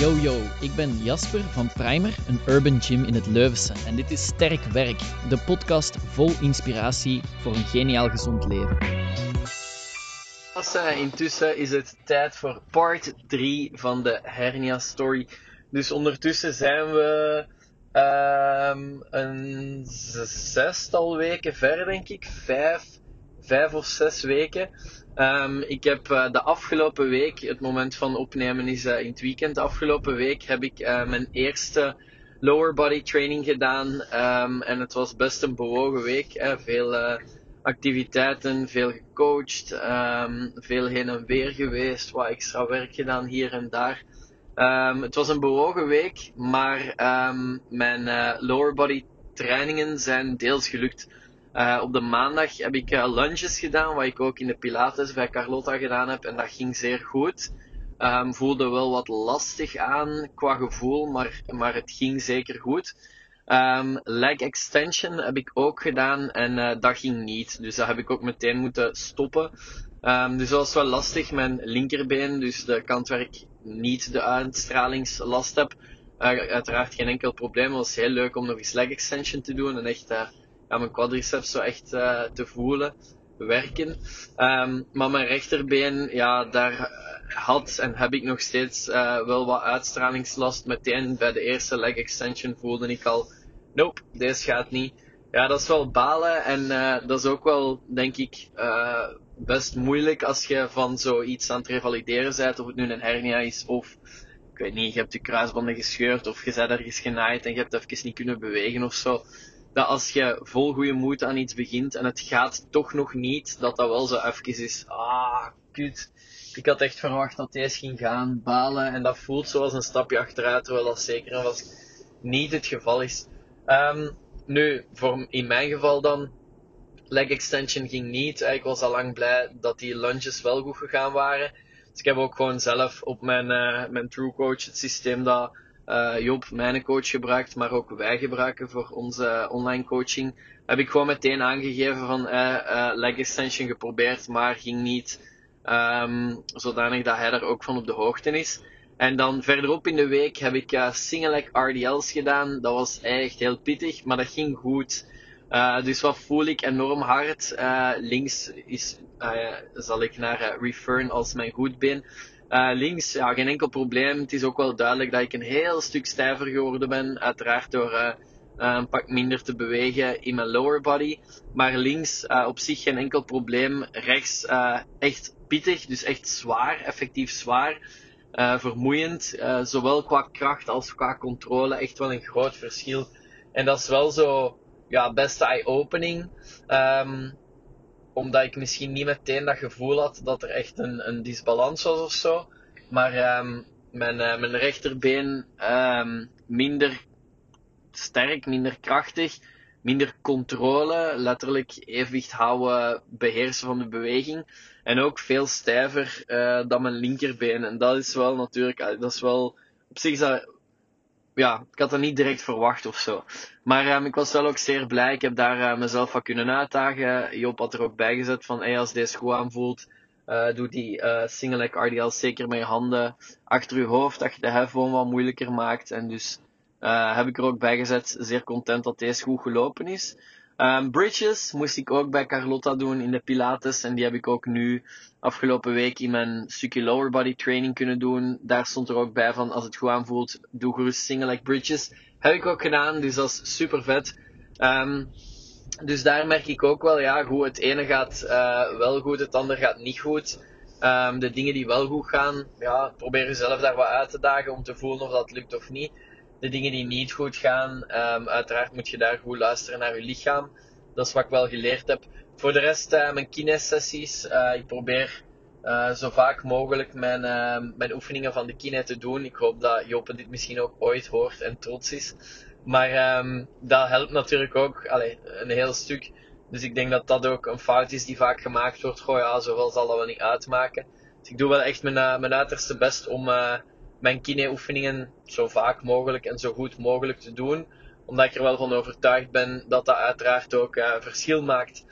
Yo yo, ik ben Jasper van Primer, een urban gym in het Leuvense. En dit is Sterk Werk, de podcast vol inspiratie voor een geniaal gezond leven. Intussen is het tijd voor part 3 van de hernia story. Dus ondertussen zijn we um, een zestal weken ver, denk ik. Vijf, vijf of zes weken. Um, ik heb uh, de afgelopen week, het moment van opnemen is uh, in het weekend. De afgelopen week heb ik uh, mijn eerste lower body training gedaan. Um, en het was best een bewogen week. Hè. Veel activiteiten, veel gecoacht, um, veel heen en weer geweest, wat extra werk gedaan hier en daar. het was een bewogen week, maar mijn lower body trainingen zijn deels gelukt. Uh, op de maandag heb ik uh, lunges gedaan, wat ik ook in de Pilates bij Carlotta gedaan heb. En dat ging zeer goed. Um, voelde wel wat lastig aan qua gevoel, maar, maar het ging zeker goed. Um, leg extension heb ik ook gedaan en uh, dat ging niet. Dus dat heb ik ook meteen moeten stoppen. Um, dus dat was wel lastig. Mijn linkerbeen, dus de kant waar ik niet de uitstralingslast heb, uiteraard geen enkel probleem. Het was heel leuk om nog eens leg extension te doen en echt mijn quadriceps zo echt uh, te voelen werken. Um, maar mijn rechterbeen, ja, daar had en heb ik nog steeds uh, wel wat uitstralingslast. Meteen bij de eerste leg extension voelde ik al, nope, deze gaat niet. Ja, dat is wel balen en dat is ook wel, denk ik, best moeilijk als je van zoiets aan het revalideren bent, of het nu een hernia is of ik weet niet, je hebt je kruisbanden gescheurd of je bent ergens genaaid en je hebt even niet kunnen bewegen of zo dat als je vol goede moed aan iets begint en het gaat toch nog niet, dat dat wel zo even is. Ah, kut. Ik had echt verwacht dat deze ging gaan, balen. En dat voelt zoals een stapje achteruit, terwijl dat zeker was niet het geval is. Um, nu, voor, in mijn geval dan, leg extension ging niet. Ik was al lang blij dat die lunges wel goed gegaan waren. Dus ik heb ook gewoon zelf op mijn, uh, mijn True Coach het systeem dat Job, mijn coach, gebruikt, maar ook wij gebruiken voor onze online coaching, heb ik gewoon meteen aangegeven van uh, uh, leg extension geprobeerd, maar ging niet. Um, zodanig dat hij er ook van op de hoogte is. En dan verderop in de week heb ik uh, single leg RDL's gedaan. Dat was echt heel pittig, maar dat ging goed. Dus wat voel ik enorm hard? Links is, zal ik naar referen als mijn goedbeen. Uh, links, ja, geen enkel probleem. Het is ook wel duidelijk dat ik een heel stuk stijver geworden ben. Uiteraard door uh, een pak minder te bewegen in mijn lower body. Maar links op zich geen enkel probleem. Rechts echt pittig, dus echt zwaar, effectief zwaar. vermoeiend, zowel qua kracht als qua controle. Echt wel een groot verschil. En dat is wel zo, ja, best eye-opening. Um, omdat ik misschien niet meteen dat gevoel had dat er echt een, een disbalans was of zo. Maar um, mijn, uh, mijn rechterbeen um, minder sterk, minder krachtig, minder controle, letterlijk evenwicht houden, beheersen van de beweging. En ook veel stijver uh, dan mijn linkerbeen. En dat is wel natuurlijk, dat is wel, op zich is dat ja, ik had dat niet direct verwacht of zo. Maar um, ik was wel ook zeer blij. Ik heb daar uh, mezelf van kunnen uitdagen. Joop had er ook bij gezet van, hey, als deze goed aanvoelt, uh, doe die uh, single leg RDL zeker met je handen achter je hoofd, dat je de hefboom wat moeilijker maakt. En dus heb ik er ook bij gezet, zeer content dat deze goed gelopen is. Um, bridges moest ik ook bij Carlotta doen in de Pilates. En die heb ik ook nu afgelopen week in mijn stukje lower body training kunnen doen. Daar stond er ook bij van als het goed aanvoelt, doe gerust single leg bridges. Heb ik ook gedaan, dus dat is super vet. Um, dus daar merk ik ook wel, ja, hoe het ene gaat uh, wel goed, het andere gaat niet goed. Um, de dingen die wel goed gaan, ja, probeer jezelf daar wat uit te dagen om te voelen of dat lukt of niet de dingen die niet goed gaan, um, uiteraard moet je daar goed luisteren naar je lichaam. Dat is wat ik wel geleerd heb. Voor de rest, uh, mijn kines-sessies. Uh, ik probeer uh, zo vaak mogelijk mijn, uh, mijn oefeningen van de kine te doen. Ik hoop dat Joppe dit misschien ook ooit hoort en trots is. Maar um, dat helpt natuurlijk ook allee, een heel stuk. Dus ik denk dat dat ook een fout is die vaak gemaakt wordt. Goh ja, zoveel zal dat wel niet uitmaken. Dus ik doe wel echt mijn, mijn uiterste best om mijn kine-oefeningen zo vaak mogelijk en zo goed mogelijk te doen. Omdat ik er wel van overtuigd ben dat dat uiteraard ook uh, verschil maakt.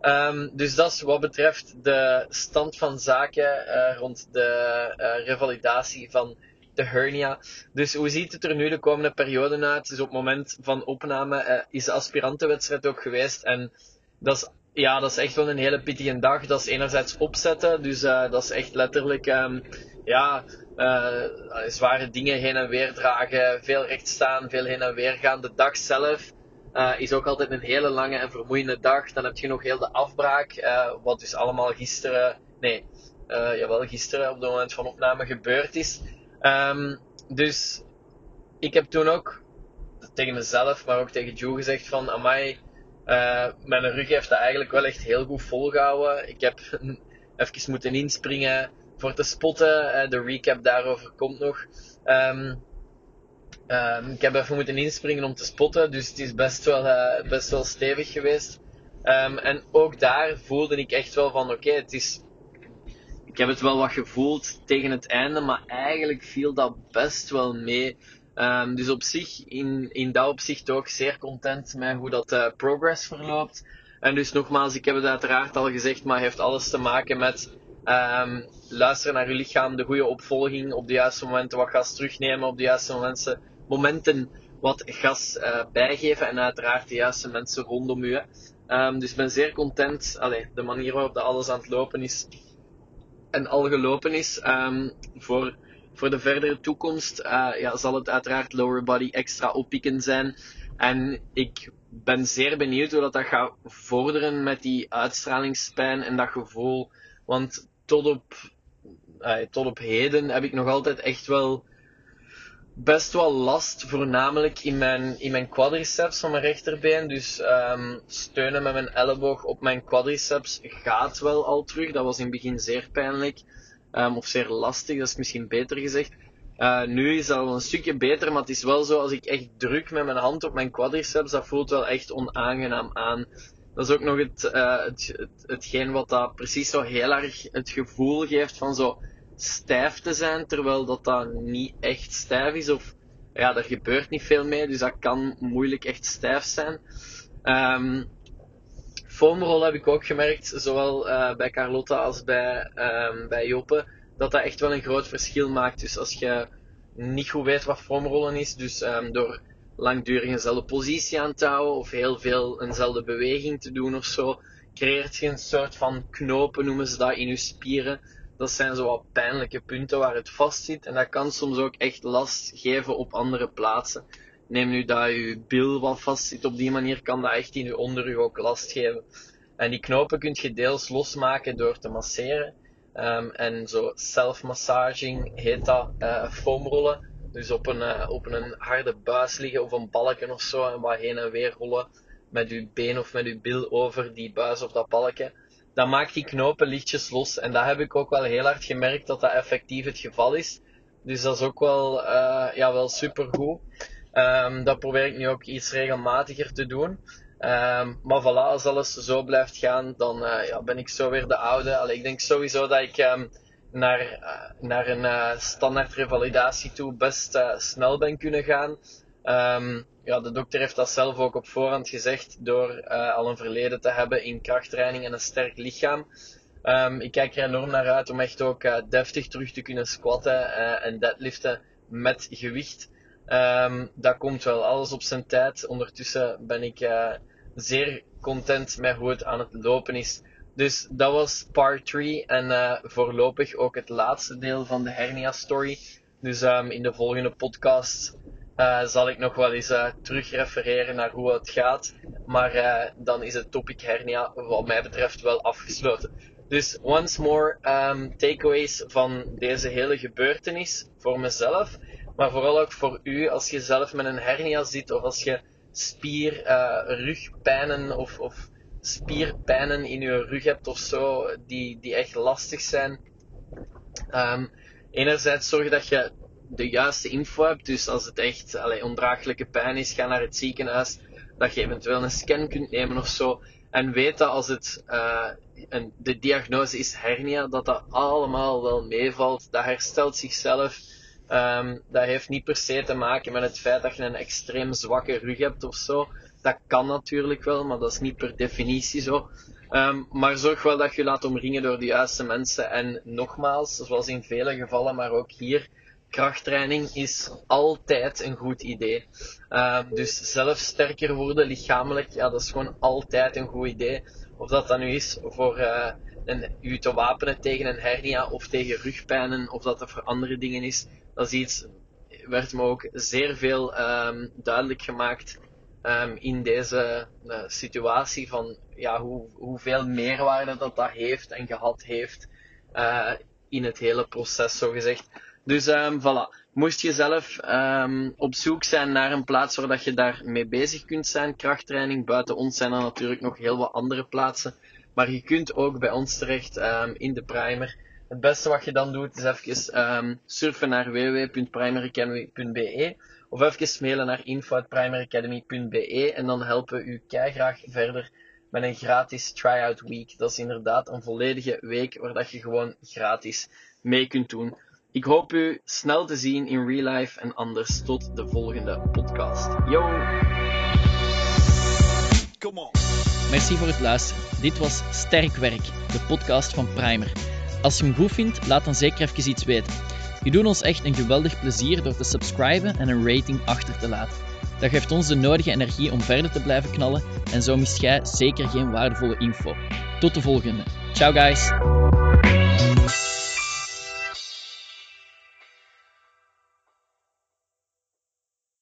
Um, dus dat is wat betreft de stand van zaken uh, rond de uh, revalidatie van de hernia. Dus hoe ziet het er nu de komende periode uit? Dus op het moment van opname is de aspirantenwedstrijd ook geweest. En dat is, ja, dat is echt wel een hele pittige dag. Dat is enerzijds opzetten, dus dat is echt letterlijk um, ja, uh, zware dingen heen en weer dragen, veel recht staan, veel heen en weer gaan. De dag zelf uh, is ook altijd een hele lange en vermoeiende dag. Dan heb je nog heel de afbraak, uh, wat dus allemaal gisteren, nee, jawel, gisteren op het moment van opname gebeurd is. Um, dus ik heb toen ook tegen mezelf, maar ook tegen Joe gezegd van, amai, mijn rug heeft dat eigenlijk wel echt heel goed volgehouden. Ik heb even moeten inspringen voor te spotten. De recap daarover komt nog. Um, um, ik heb even moeten inspringen om te spotten, dus het is best wel, uh, best wel stevig geweest. Um, en ook daar voelde ik echt wel van, oké, het is ik heb het wel wat gevoeld tegen het einde, maar eigenlijk viel dat best wel mee. Dus op zich, in, in dat opzicht ook zeer content met hoe dat uh, progress verloopt. En dus nogmaals, ik heb het uiteraard al gezegd, maar heeft alles te maken met um, luisteren naar je lichaam, de goede opvolging, op de juiste momenten wat gas terugnemen, op de juiste momenten, momenten wat gas uh, bijgeven en uiteraard de juiste mensen rondom u. Um, dus ik ben zeer content. Allee, de manier waarop dat alles aan het lopen is, en al gelopen is. Um, voor, voor de verdere toekomst uh, ja, zal het uiteraard lower body extra oppikken zijn. En ik ben zeer benieuwd hoe dat, dat gaat vorderen met die uitstralingspijn en dat gevoel. Want tot op, tot op heden heb ik nog altijd echt wel best wel last, voornamelijk in mijn, in mijn quadriceps van mijn rechterbeen. Dus um, steunen met mijn elleboog op mijn quadriceps gaat wel al terug. Dat was in het begin zeer pijnlijk. Um, of zeer lastig, dat is misschien beter gezegd. Uh, nu is dat wel een stukje beter, maar het is wel zo als ik echt druk met mijn hand op mijn quadriceps, dat voelt wel echt onaangenaam aan. Dat is ook nog het, uh, het, het, hetgeen wat dat precies zo heel erg het gevoel geeft van zo stijf te zijn, terwijl dat dat niet echt stijf is. Of ja, er gebeurt niet veel mee, dus dat kan moeilijk echt stijf zijn. Um, heb ik ook gemerkt, zowel uh, bij Carlotta als bij, um, bij Joppe, dat dat echt wel een groot verschil maakt. Dus als je niet goed weet wat foamrollen is, dus um, door langdurig eenzelfde positie aan te houden of heel veel eenzelfde beweging te doen of zo, creëert je een soort van knopen, noemen ze dat, in je spieren dat zijn zo wat pijnlijke punten waar het vast zit. En dat kan soms ook echt last geven op andere plaatsen. Neem nu dat je bil wat vast zit, op die manier kan dat echt in je onderrug ook last geven. En die knopen kun je deels losmaken door te masseren. Um, en zo self-massaging heet dat, uh, foamrollen. Dus op een, uh, op een harde buis liggen of een balken of zo en wat heen en weer rollen met je been of met je bil over die buis of dat balken dan maakt die knopen lichtjes los. En dat heb ik ook wel heel hard gemerkt dat dat effectief het geval is. Dus dat is ook wel, uh, ja, wel super goed. Um, dat probeer ik nu ook iets regelmatiger te doen. Um, maar voilà, als alles zo blijft gaan, dan uh, ja, ben ik zo weer de oude. Allee, ik denk sowieso dat ik um, naar, uh, naar een uh, standaard revalidatie toe best snel ben kunnen gaan. Um, ja, de dokter heeft dat zelf ook op voorhand gezegd door al een verleden te hebben in krachttraining en een sterk lichaam. Um, ik kijk er enorm naar uit om echt ook deftig terug te kunnen squatten en deadliften met gewicht. Um, dat komt wel alles op zijn tijd. Ondertussen ben ik zeer content met hoe het aan het lopen is. Dus dat was part 3 en voorlopig ook het laatste deel van de hernia story. Dus um, in de volgende podcast uh, zal ik nog wel eens uh, naar hoe het gaat. Maar dan is het topic hernia wat mij betreft wel afgesloten. Dus once more um, takeaways van deze hele gebeurtenis voor mezelf. Maar vooral ook voor u als je zelf met een hernia zit of als je spier, rugpijnen of, of spierpijnen in je rug hebt of zo die, die echt lastig zijn. Um, enerzijds zorg dat je de juiste info hebt. Dus als het echt allee, ondraaglijke pijn is, ga naar het ziekenhuis. Dat je eventueel een scan kunt nemen of zo. En weet dat als het, uh, een, de diagnose is hernia, dat dat allemaal wel meevalt. Dat herstelt zichzelf. Um, dat heeft niet per se te maken met het feit dat je een extreem zwakke rug hebt of zo. Dat kan natuurlijk wel, maar dat is niet per definitie zo. Um, maar zorg wel dat je laat omringen door de juiste mensen. En nogmaals, zoals in vele gevallen, maar ook hier, krachttraining is altijd een goed idee. Ehm, dus zelf sterker worden lichamelijk, ja, dat is gewoon altijd een goed idee. Of dat dan nu is voor uh, een, u te wapenen tegen een hernia of tegen rugpijnen, of dat dat voor andere dingen is. Dat is iets, werd me ook zeer veel um, duidelijk gemaakt um, in deze uh, situatie van ja, hoe, hoeveel meerwaarde dat dat heeft en gehad heeft uh, in het hele proces, zo gezegd. Dus um, voilà. Moest je zelf um, op zoek zijn naar een plaats waar dat je daar mee bezig kunt zijn, krachttraining, buiten ons zijn er natuurlijk nog heel wat andere plaatsen. Maar je kunt ook bij ons terecht in de primer. Het beste wat je dan doet is even surfen naar www.primeracademy.be of even mailen naar info.primeracademy.be en dan helpen we u graag verder met een gratis tryout week. Dat is inderdaad een volledige week waar dat je gewoon gratis mee kunt doen. Ik hoop u snel te zien in real life en anders tot de volgende podcast. Yo! Come on. Merci voor het luisteren. Dit was Sterk Werk, de podcast van Primer. Als je hem goed vindt, laat dan zeker even iets weten. Je doet ons echt een geweldig plezier door te subscriben en een rating achter te laten. Dat geeft ons de nodige energie om verder te blijven knallen en zo mist jij zeker geen waardevolle info. Tot de volgende. Ciao guys!